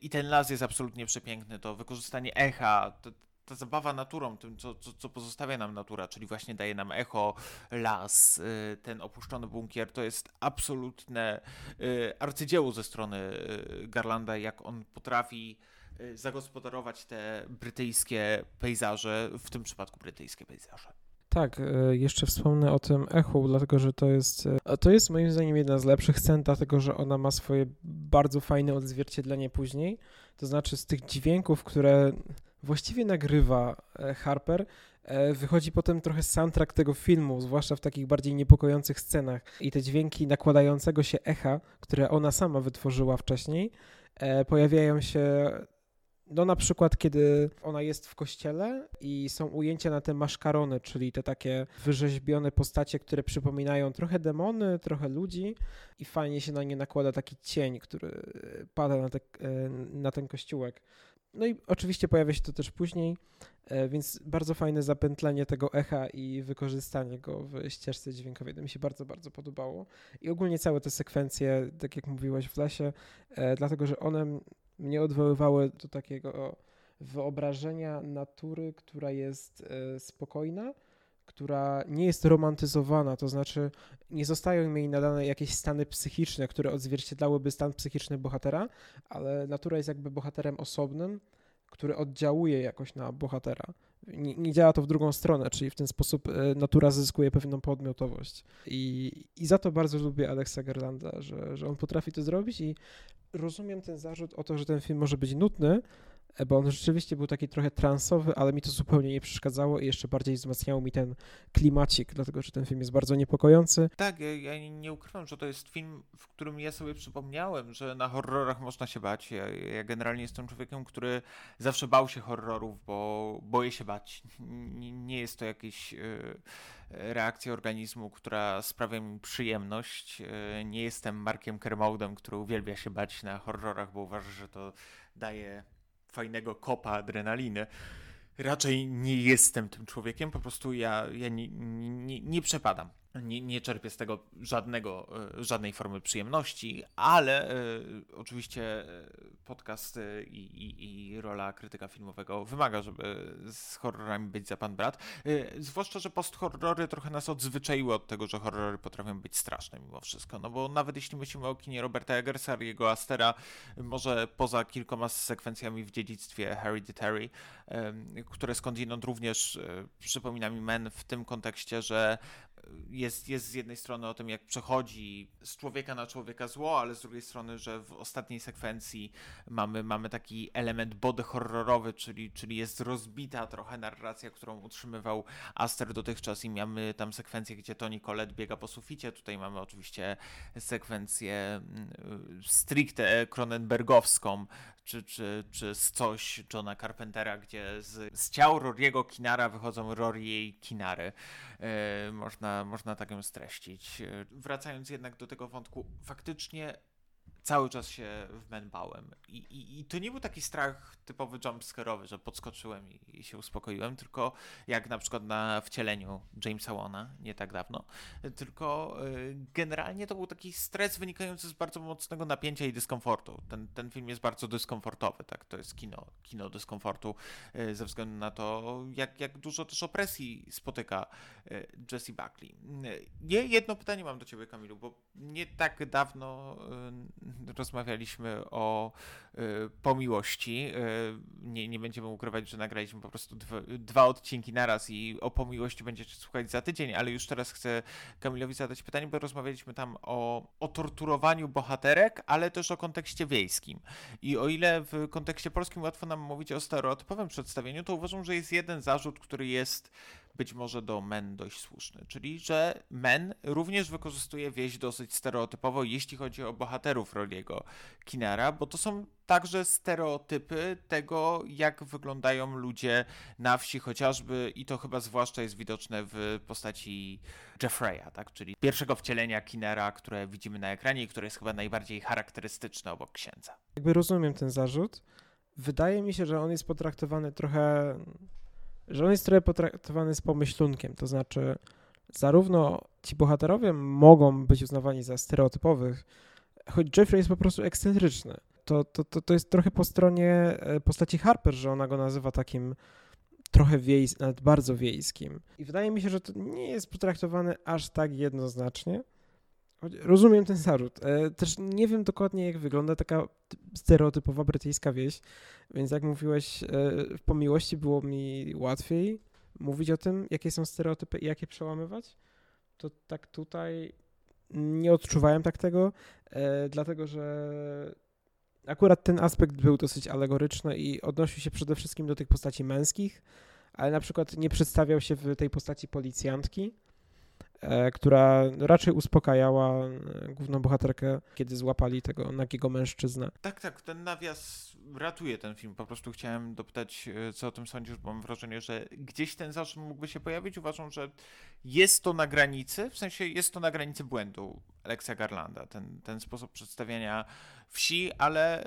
I ten las jest absolutnie przepiękny. To wykorzystanie echa, to, ta zabawa naturą, tym, co, co, co, pozostawia nam natura, czyli właśnie daje nam echo, las, y, ten opuszczony bunkier, to jest absolutne y, arcydzieło ze strony y, Garlanda, jak on potrafi zagospodarować te brytyjskie pejzaże, w tym przypadku brytyjskie pejzaże. Tak, jeszcze wspomnę o tym echu, dlatego że to jest, to jest moim zdaniem jedna z lepszych scen, dlatego że ona ma swoje bardzo fajne odzwierciedlenie później. To znaczy z tych dźwięków, które właściwie nagrywa e, Harper, e, wychodzi potem trochę soundtrack tego filmu, zwłaszcza w takich bardziej niepokojących scenach i te dźwięki nakładającego się echa, które ona sama wytworzyła wcześniej, e, pojawiają się no na przykład, kiedy ona jest w kościele i są ujęcia na te maszkarony, czyli te takie wyrzeźbione postacie, które przypominają trochę demony, trochę ludzi i fajnie się na nie nakłada taki cień, który pada na, te, na ten kościółek. No i oczywiście pojawia się to też później, e, więc bardzo fajne zapętlenie tego echa i wykorzystanie go w ścieżce dźwiękowej. To mi się bardzo, bardzo podobało. I ogólnie całe te sekwencje, tak jak mówiłaś w lesie, e, dlatego że one mnie odwoływały do takiego wyobrażenia natury, która jest e, spokojna, która nie jest romantyzowana, to znaczy nie zostają jej nadane jakieś stany psychiczne, które odzwierciedlałyby stan psychiczny bohatera, ale natura jest jakby bohaterem osobnym, który oddziałuje jakoś na bohatera. Nie, nie, działa to w drugą stronę, czyli w ten sposób e, natura zyskuje pewną podmiotowość. I, i za to bardzo lubię Alexa Gerlanda, że, że on potrafi to zrobić i rozumiem ten zarzut o to, że ten film może być nudny, bo on rzeczywiście był taki trochę transowy, ale mi to zupełnie nie przeszkadzało i jeszcze bardziej wzmacniało mi ten klimacik, dlatego że ten film jest bardzo niepokojący. Tak, ja, ja nie ukrywam, że to jest film, w którym ja sobie przypomniałem, że na horrorach można się bać. Ja, ja generalnie jestem człowiekiem, który zawsze bał się horrorów, bo boję się bać. Nie, jest to jakieś yy, reakcja organizmu, która sprawia mi przyjemność. Yy, nie jestem Markiem Kermoudem, który uwielbia się bać na horrorach, bo uważa, że to daje fajnego kopa adrenaliny. Raczej nie jestem tym człowiekiem, po prostu ja, ja nie, nie, nie przepadam nie, nie czerpię z tego żadnego, e, żadnej formy przyjemności, ale y, oczywiście e, podcast i, i, i, rola krytyka filmowego wymaga, żeby z horrorami być za pan brat. Zwłaszcza, że post-horrory trochę nas odzwyczaiły od tego, że horrory potrafią być straszne mimo wszystko. No bo nawet jeśli myślimy o kinie Roberta Eggersa, jego Astera, może poza kilkoma sekwencjami w dziedzictwie Hereditary, które skądinąd również przypomina mi Men w tym kontekście, że jest, jest z jednej strony o tym, jak przechodzi z człowieka na człowieka zło, ale z drugiej strony, że w ostatniej sekwencji mamy, mamy taki element body horrorowy, czyli, czyli jest rozbita trochę narracja, którą utrzymywał Aster dotychczas i mamy tam sekwencję, gdzie Tony Collette biega po suficie. Tutaj mamy oczywiście sekwencję mm, stricte Cronenbergowską, czy, czy, czy z coś Johna Carpentera, gdzie z, z ciał Roriego Kinara wychodzą Rory Kinary. Yy, można, można tak ją streścić. Yy, wracając jednak do tego wątku, faktycznie cały czas się w bałem. I, i, I, to nie był taki strach typowy jumpscare'owy, że podskoczyłem i, i, się uspokoiłem, tylko jak na przykład na wcieleniu Jamesa Wana nie tak dawno, tylko y, generalnie to był taki stres wynikający z bardzo mocnego napięcia i dyskomfortu. Ten, ten film jest bardzo dyskomfortowy, tak? To jest kino, kino dyskomfortu y, ze względu na to, jak, jak dużo też opresji spotyka y, Jesse Buckley. Nie, jedno pytanie mam do ciebie, Kamilu, bo nie tak dawno rozmawialiśmy o y, po miłości. Y, nie, nie będziemy ukrywać, że nagraliśmy po prostu dwa, dwa odcinki naraz i o pomiłości będziecie słuchać za tydzień, ale już teraz chcę Kamilowi zadać pytanie, bo rozmawialiśmy tam o, o torturowaniu bohaterek, ale też o kontekście wiejskim. I o ile w kontekście polskim łatwo nam mówić o stereotypowym przedstawieniu, to uważam, że jest jeden zarzut, który jest być może do men dość słuszny, czyli że men również wykorzystuje wieś dosyć stereotypowo, jeśli chodzi o bohaterów Roliego Kinara, bo to są także stereotypy tego, jak wyglądają ludzie na wsi chociażby i to chyba zwłaszcza jest widoczne w postaci Jeffreya, tak? czyli pierwszego wcielenia Kinera, które widzimy na ekranie i które jest chyba najbardziej charakterystyczne obok księdza. Jakby rozumiem ten zarzut. Wydaje mi się, że on jest potraktowany trochę że on jest trochę potraktowany z pomyślunkiem, to znaczy zarówno ci bohaterowie mogą być uznawani za stereotypowych, choć Jeffrey jest po prostu ekscentryczny. To, to, to, to jest trochę po stronie e, postaci Harper, że ona go nazywa takim trochę wiejskim, nawet bardzo wiejskim. I wydaje mi się, że to nie jest potraktowane aż tak jednoznacznie. Rozumiem ten zarzut. E, też nie wiem dokładnie, jak wygląda taka stereotypowa brytyjska wieś, więc jak mówiłeś, e, po miłości było mi łatwiej mówić o tym, jakie są stereotypy i jak je przełamywać. To tak tutaj nie odczuwałem tak tego, e, dlatego że akurat ten aspekt był dosyć alegoryczny i odnosił się przede wszystkim do tych postaci męskich, ale na przykład nie przedstawiał się w tej postaci policjantki która raczej uspokajała e, główną bohaterkę, kiedy złapali tego nagiego mężczyznę. Tak, tak, ten nawias ratuje ten film. Po prostu chciałem dopytać, e, co o tym sądzisz, bo mam wrażenie, że gdzieś ten zarzut mógłby się pojawić. Uważam, że jest to na granicy, w sensie jest to na granicy błędu Alexa Garlanda, ten, ten sposób przedstawiania wsi, ale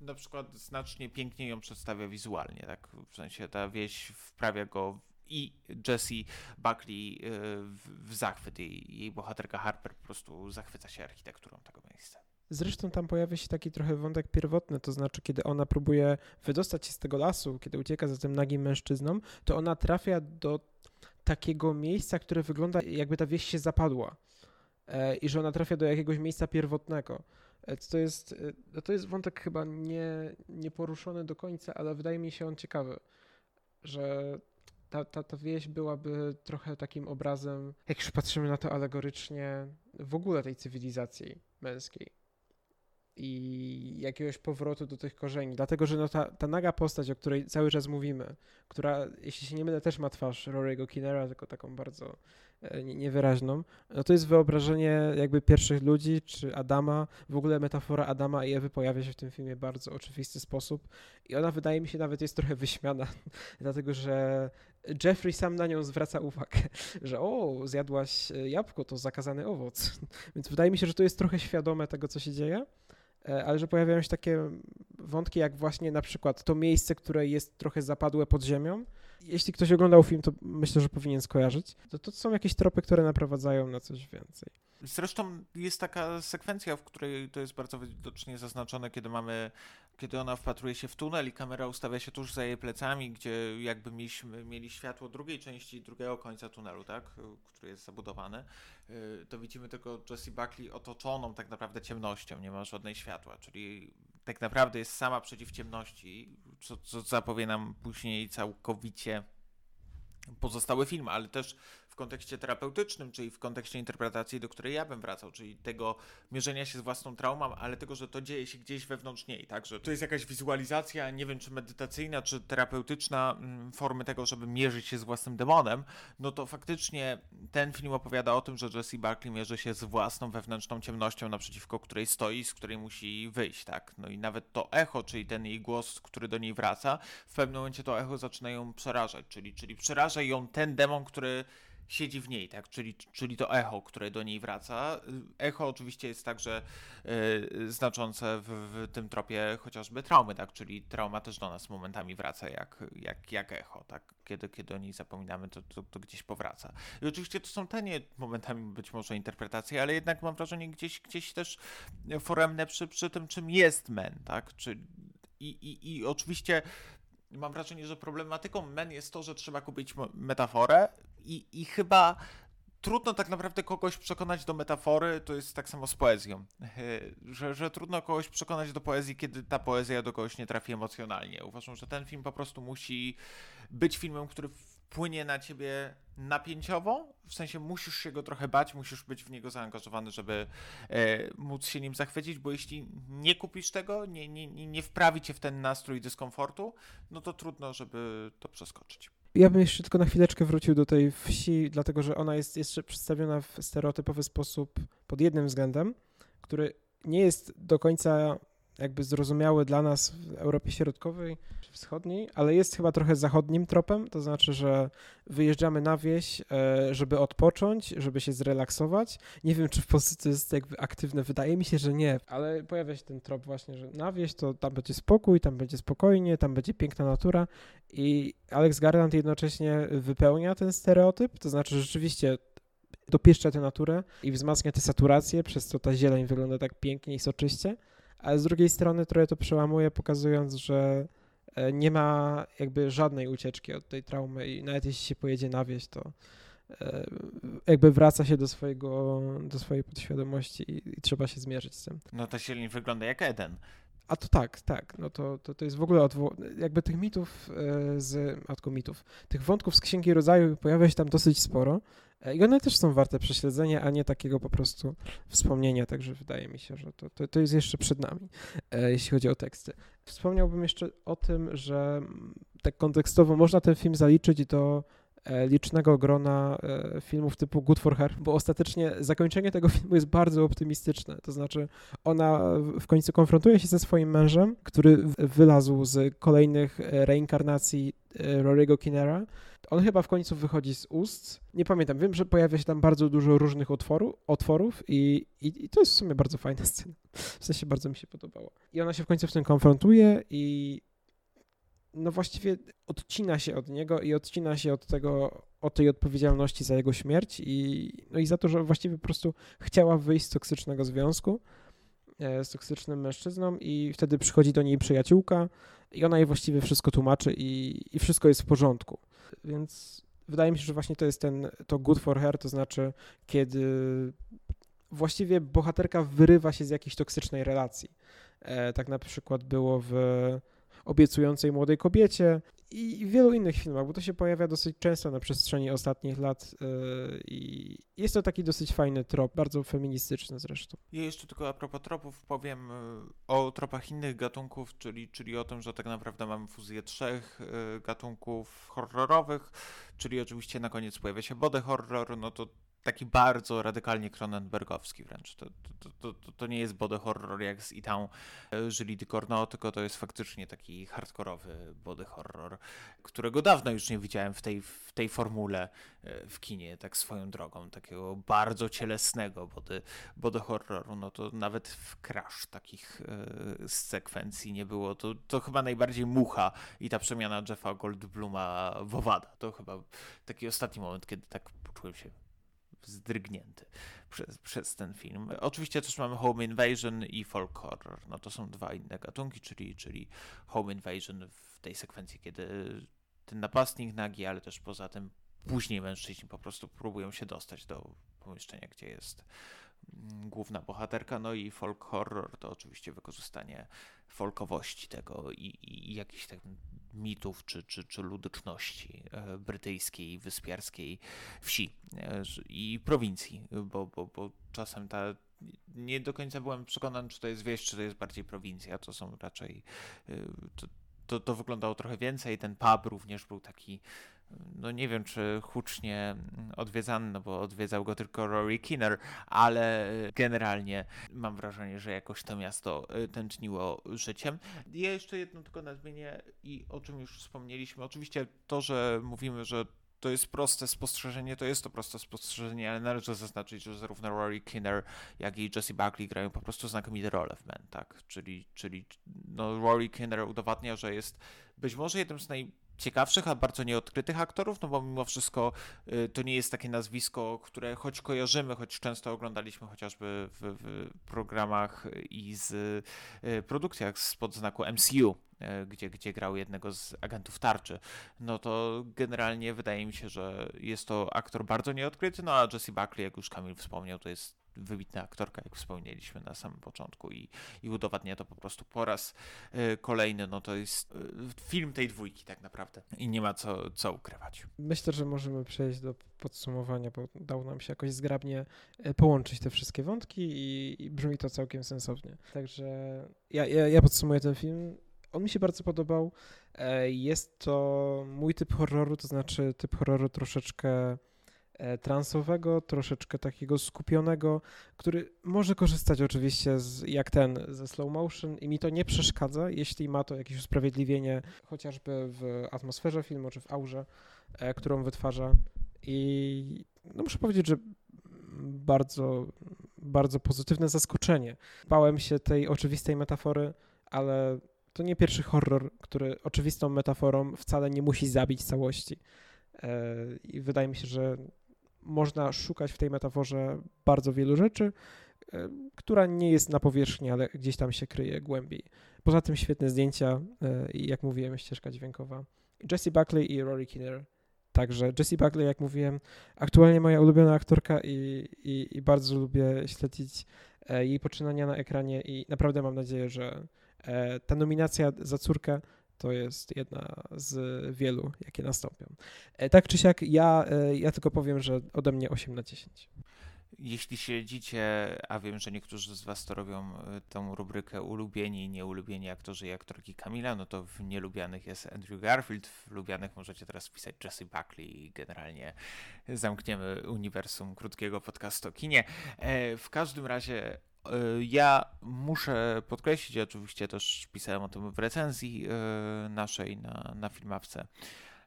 na przykład znacznie piękniej ją przedstawia wizualnie, tak? W sensie ta wieś wprawia go i Jessie Buckley y, w, zachwyt. Jej, jej bohaterka Harper po prostu zachwyca się architekturą tego miejsca. Zresztą tam pojawia się taki trochę wątek pierwotny, to znaczy, kiedy ona próbuje wydostać się z tego lasu, kiedy ucieka za tym nagim mężczyzną, to ona trafia do takiego miejsca, które wygląda jakby ta wieś się zapadła e, i że ona trafia do jakiegoś miejsca pierwotnego. E, to jest, e, to jest wątek chyba nie, nie poruszony do końca, ale wydaje mi się on ciekawy, że ta, ta, ta wieś byłaby trochę takim obrazem, jak już patrzymy na to alegorycznie, w ogóle tej cywilizacji męskiej i jakiegoś powrotu do tych korzeni. Dlatego, że no ta, ta naga postać, o której cały czas mówimy, która, jeśli się nie mylę, też ma twarz Rory'ego Kinnera, tylko taką bardzo e, niewyraźną, no to jest wyobrażenie jakby pierwszych ludzi, czy Adama, w ogóle metafora Adama i Ewy pojawia się w tym filmie w bardzo oczywisty sposób i ona wydaje mi się nawet jest trochę wyśmiana, (laughs) dlatego, że Jeffrey sam na nią zwraca uwagę, (laughs) że o, zjadłaś e, jabłko, to zakazany owoc. (laughs) Więc wydaje mi się, że to jest trochę świadome tego, co się dzieje. E, ale że pojawiają się takie wątki, jak właśnie na przykład to miejsce, które jest trochę zapadłe pod ziemią, Jeśli ktoś oglądał film, to myślę, że powinien skojarzyć. To, to są jakieś tropy, które naprowadzają na coś więcej. Zresztą jest taka sekwencja, w której to jest bardzo widocznie zaznaczone, kiedy mamy, kiedy ona wpatruje się w tunel i kamera ustawia się tuż za jej plecami, gdzie jakby mieliśmy, mieli światło drugiej części, drugiego końca tunelu, tak, który jest zabudowany, y, to widzimy tylko Jessie Buckley otoczoną tak naprawdę ciemnością, nie ma żadnej światła, czyli tak naprawdę jest sama przeciw ciemności, co, co zapowie nam później całkowicie pozostały film, ale też w kontekście terapeutycznym, czyli w kontekście interpretacji, do której ja bym wracał, czyli tego mierzenia się z własną traumą, ale tego, że to dzieje się gdzieś wewnątrz niej, tak, że to jest jakaś wizualizacja, nie wiem, czy medytacyjna, czy terapeutyczna mm, formy tego, żeby mierzyć się z własnym demonem, no to faktycznie ten film opowiada o tym, że Jesse Barkley mierzy się z własną wewnętrzną ciemnością, naprzeciwko której stoi, z której musi wyjść, tak, no i nawet to echo, czyli ten jej głos, który do niej wraca, w pewnym momencie to echo zaczyna ją przerażać, czyli, czyli przeraża ją ten demon, który siedzi w niej, tak? Czyli, czyli to echo, które do niej wraca. Echo oczywiście jest także y, znaczące w, w, tym tropie chociażby traumy, tak? Czyli trauma też do nas momentami wraca jak, jak, jak echo, tak? Kiedy, kiedy o niej zapominamy, to, to, to gdzieś powraca. I oczywiście to są tanie momentami być może interpretacje, ale jednak mam wrażenie gdzieś, gdzieś też foremne przy, przy tym, czym jest men, tak? Czy, i, i, I oczywiście mam wrażenie, że problematyką men jest to, że trzeba kupić metaforę i, i chyba trudno tak naprawdę kogoś przekonać do metafory, to jest tak samo z poezją, że, że trudno kogoś przekonać do poezji, kiedy ta poezja do kogoś nie trafi emocjonalnie. Uważam, że ten film po prostu musi być filmem, który wpłynie na ciebie napięciowo, w sensie musisz się go trochę bać, musisz być w niego zaangażowany, żeby e, móc się nim zachwycić, bo jeśli nie kupisz tego, nie, nie, nie wprawi cię w ten nastrój dyskomfortu, no to trudno, żeby to przeskoczyć. Ja bym jeszcze tylko na chwileczkę wrócił do tej wsi, dlatego że ona jest jeszcze przedstawiona w stereotypowy sposób pod jednym względem, który nie jest do końca jakby zrozumiały dla nas w Europie Środkowej czy Wschodniej, ale jest chyba trochę zachodnim tropem, to znaczy, że wyjeżdżamy na wieś, e, żeby odpocząć, żeby się zrelaksować. Nie wiem, czy w Polsce to jest jakby aktywne, wydaje mi się, że nie, ale pojawia się ten trop właśnie, że na wieś to tam będzie spokój, tam będzie spokojnie, tam będzie piękna natura i Alex Garland jednocześnie wypełnia ten stereotyp, to znaczy rzeczywiście dopieszcza tę naturę i wzmacnia tę saturację, przez co ta zieleń wygląda tak pięknie i soczyście ale z drugiej strony trochę to przełamuje, pokazując, że e, nie ma jakby żadnej ucieczki od tej traumy i nawet jeśli się pojedzie na wieś, to e, jakby wraca się do swojego, do swojej podświadomości i, i trzeba się zmierzyć z tym. No to silnik wygląda jak Eden. A to tak, tak. No to, to, to jest w ogóle odwo- jakby tych mitów e, z, matko mitów, tych wątków z Księgi Rodzaju pojawia się tam dosyć sporo i one też są warte prześledzenia, a nie takiego po prostu wspomnienia, także wydaje mi się, że to, to, to jest jeszcze przed nami, e, jeśli chodzi o teksty. Wspomniałbym jeszcze o tym, że tak kontekstowo można ten film zaliczyć do E, licznego grona e, filmów typu Good for Her, bo ostatecznie zakończenie tego filmu jest bardzo optymistyczne. To znaczy, ona w końcu konfrontuje się ze swoim mężem, który wylazł z kolejnych e, reinkarnacji Rory'ego Kinera. On chyba w końcu wychodzi z ust. Nie pamiętam, wiem, że pojawia się tam bardzo dużo różnych otworu, otworów i, i, i to jest w sumie bardzo fajna scena. W sensie bardzo mi się podobało. I ona się w końcu w tym konfrontuje i no właściwie odcina się od niego i odcina się od tego, od tej odpowiedzialności za jego śmierć i, no i za to, że właściwie po prostu chciała wyjść z toksycznego związku e, z toksycznym mężczyzną i wtedy przychodzi do niej przyjaciółka i ona jej właściwie wszystko tłumaczy i, i wszystko jest w porządku. Więc wydaje mi się, że właśnie to jest ten, to good for her, to znaczy kiedy właściwie bohaterka wyrywa się z jakiejś toksycznej relacji. E, tak na przykład było w obiecującej młodej kobiecie i w wielu innych filmach, bo to się pojawia dosyć często na przestrzeni ostatnich lat yy, i jest to taki dosyć fajny trop, bardzo feministyczny zresztą. Ja jeszcze tylko a propos tropów powiem yy, o tropach innych gatunków, czyli, czyli o tym, że tak naprawdę mamy fuzję trzech yy, gatunków horrorowych, czyli oczywiście na koniec pojawia się body horror, no to taki bardzo radykalnie Cronenbergowski wręcz. To, to, to, to, nie jest body horror jak z Itą Żyli Corno, tylko to jest faktycznie taki hardkorowy body horror, którego dawno już nie widziałem w tej, w tej formule e, w kinie, tak swoją drogą, takiego bardzo cielesnego body, body horroru. No to nawet w Crash takich e, sekwencji nie było. To, to chyba najbardziej mucha i ta przemiana Jeffa Goldbluma w Owada. To chyba taki ostatni moment, kiedy tak poczułem się zdrygnięty przez, przez ten film. Oczywiście też mamy Home Invasion i Folk Horror. No to są dwa inne gatunki, czyli, czyli Home Invasion w tej sekwencji, kiedy ten napastnik nagi, ale też poza tym później mężczyźni po prostu próbują się dostać do pomieszczenia, gdzie jest główna bohaterka, no i folk horror to oczywiście wykorzystanie folkowości tego i, i jakichś tak mitów czy, czy, czy ludyczności e, brytyjskiej, wyspiarskiej wsi e, i prowincji, bo, bo, bo czasem ta nie do końca byłem przekonany, czy to jest wieś, czy to jest bardziej prowincja. To są raczej. E, to, to, to wyglądało trochę więcej. Ten pub również był taki no nie wiem, czy hucznie odwiedzany, no bo odwiedzał go tylko Rory Kinner, ale generalnie mam wrażenie, że jakoś to miasto y, tętniło życiem. Ja jeszcze jedno tylko nadmienię i o czym już wspomnieliśmy. Oczywiście to, że mówimy, że to jest proste spostrzeżenie, to jest to proste spostrzeżenie, ale należy zaznaczyć, że zarówno Rory Kinner, jak i Jesse Buckley grają po prostu znakomite role w Men, tak? Czyli, czyli no, Rory Kinner udowadnia, że jest być może jednym z naj ciekawszych, a bardzo nieodkrytych aktorów, no bo mimo wszystko y, to nie jest takie nazwisko, które choć kojarzymy, choć często oglądaliśmy chociażby w, w programach i z y, produkcjach spod znaku MCU, y, gdzie, gdzie grał jednego z agentów tarczy, no to generalnie wydaje mi się, że jest to aktor bardzo nieodkryty, no a Jesse Buckley, jak już Kamil wspomniał, to jest wybitna aktorka, jak wspomnieliśmy na samym początku i, i udowadnia to po prostu po raz y, kolejny, no to jest y, film tej dwójki tak naprawdę i nie ma co, co ukrywać. Myślę, że możemy przejść do podsumowania, bo udało nam się jakoś zgrabnie e, połączyć te wszystkie wątki i, i brzmi to całkiem sensownie. Także ja, ja, ja podsumuję ten film. On mi się bardzo podobał. E, jest to mój typ horroru, to znaczy typ horroru troszeczkę E, transowego, troszeczkę takiego skupionego, który może korzystać oczywiście z, jak ten ze slow motion i mi to nie przeszkadza, jeśli ma to jakieś usprawiedliwienie chociażby w atmosferze filmu czy w aurze, e, którą wytwarza i no muszę powiedzieć, że bardzo, bardzo pozytywne zaskoczenie. Bałem się tej oczywistej metafory, ale to nie pierwszy horror, który oczywistą metaforą wcale nie musi zabić całości. E, I wydaje mi się, że można szukać w tej metaforze bardzo wielu rzeczy, e, która nie jest na powierzchni, ale gdzieś tam się kryje głębiej. Poza tym świetne zdjęcia e, i jak mówiłem, ścieżka dźwiękowa. Jesse Buckley i Rory Kinnear. Także Jessie Buckley, jak mówiłem, aktualnie moja ulubiona aktorka i, i, i bardzo lubię śledzić e, jej poczynania na ekranie i naprawdę mam nadzieję, że ta nominacja za córkę to jest jedna z wielu, jakie nastąpią. E, tak czy siak, ja, e, ja tylko powiem, że ode mnie 8 na 10. Jeśli śledzicie, a wiem, że niektórzy z Was to robią, e, tą rubrykę ulubieni i nieulubieni aktorzy i aktorki Kamila, no to w nielubianych jest Andrew Garfield, w lubianych możecie teraz wpisać Jesse Buckley i generalnie zamkniemy uniwersum krótkiego podcastu o kinie. W każdym razie ja muszę podkreślić, oczywiście też pisałem o tym w recenzji y, naszej na, na filmawce,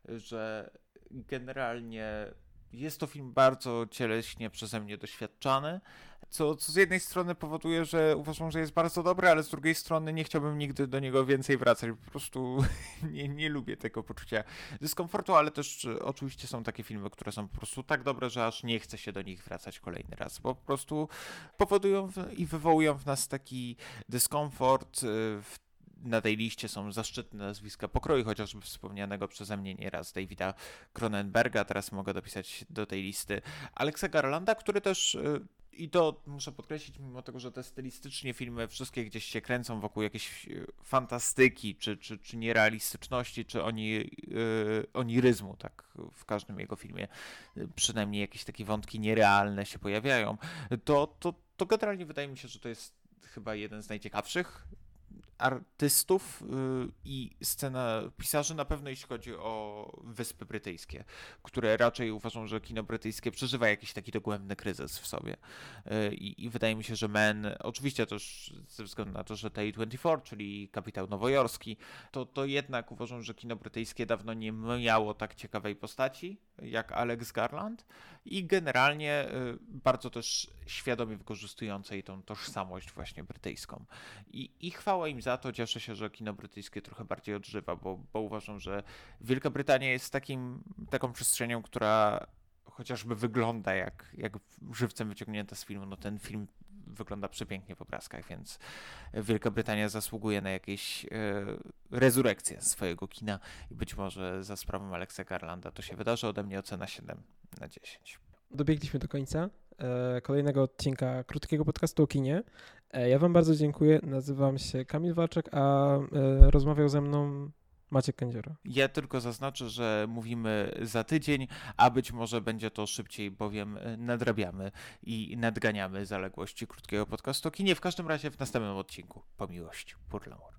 że generalnie jest to film bardzo cieleśnie przeze mnie doświadczany, co, co z jednej strony powoduje, że uważam, że jest bardzo dobry, ale z drugiej strony nie chciałbym nigdy do niego więcej wracać. Po prostu (laughs) nie, nie lubię tego poczucia dyskomfortu, ale też oczywiście są takie filmy, które są po prostu tak dobre, że aż nie chce się do nich wracać kolejny raz, bo po prostu powodują i wywołują w nas taki dyskomfort y, w na tej liście są zaszczytne nazwiska pokroju, chociażby wspomnianego przeze mnie nieraz Davida Cronenberga, teraz mogę dopisać do tej listy Alexa Garlanda, który też y, i to muszę podkreślić, mimo tego, że te stylistycznie filmy wszystkie gdzieś się kręcą wokół jakiejś y, fantastyki, czy, czy, czy nierealistyczności, czy oni, yy, oniryzmu, tak w każdym jego filmie przynajmniej jakieś takie wątki nierealne się pojawiają, to, to, to generalnie wydaje mi się, że to jest chyba jeden z najciekawszych artystów y, i scena pisarzy na pewno jeśli chodzi o Wyspy Brytyjskie, które raczej uważam, że kino brytyjskie przeżywa jakiś taki dogłębny kryzys w sobie. Y, I, i wydaje mi się, że Men, oczywiście też ze względu na to, że T24, czyli kapitał nowojorski, to, to jednak uważam, że kino brytyjskie dawno nie miało tak ciekawej postaci jak Alex Garland i generalnie y, bardzo też świadomie wykorzystującej tą tożsamość właśnie brytyjską. I, I chwała im za to, cieszę się, że kino brytyjskie trochę bardziej odżywa, bo, bo uważam, że Wielka Brytania jest takim, taką przestrzenią, która chociażby wygląda jak, jak żywcem wyciągnięta z filmu. No ten film wygląda przepięknie w obrazkach, więc Wielka Brytania zasługuje na jakieś e, rezurekcję swojego kina i być może za sprawą Alexa Garlanda to się wydarzy. Ode mnie ocena 7 na 10. Dobiegliśmy do końca e, kolejnego odcinka krótkiego podcastu o kinie. E, ja wam bardzo dziękuję. Nazywam się Kamil Walczek, a e, rozmawiał ze mną Maciek Kędziora. Ja tylko zaznaczę, że mówimy za tydzień, a być może będzie to szybciej, bowiem e, nadrabiamy i nadganiamy zaległości krótkiego podcastu o kinie. W każdym razie w następnym odcinku. Po miłości. Pour l'amour.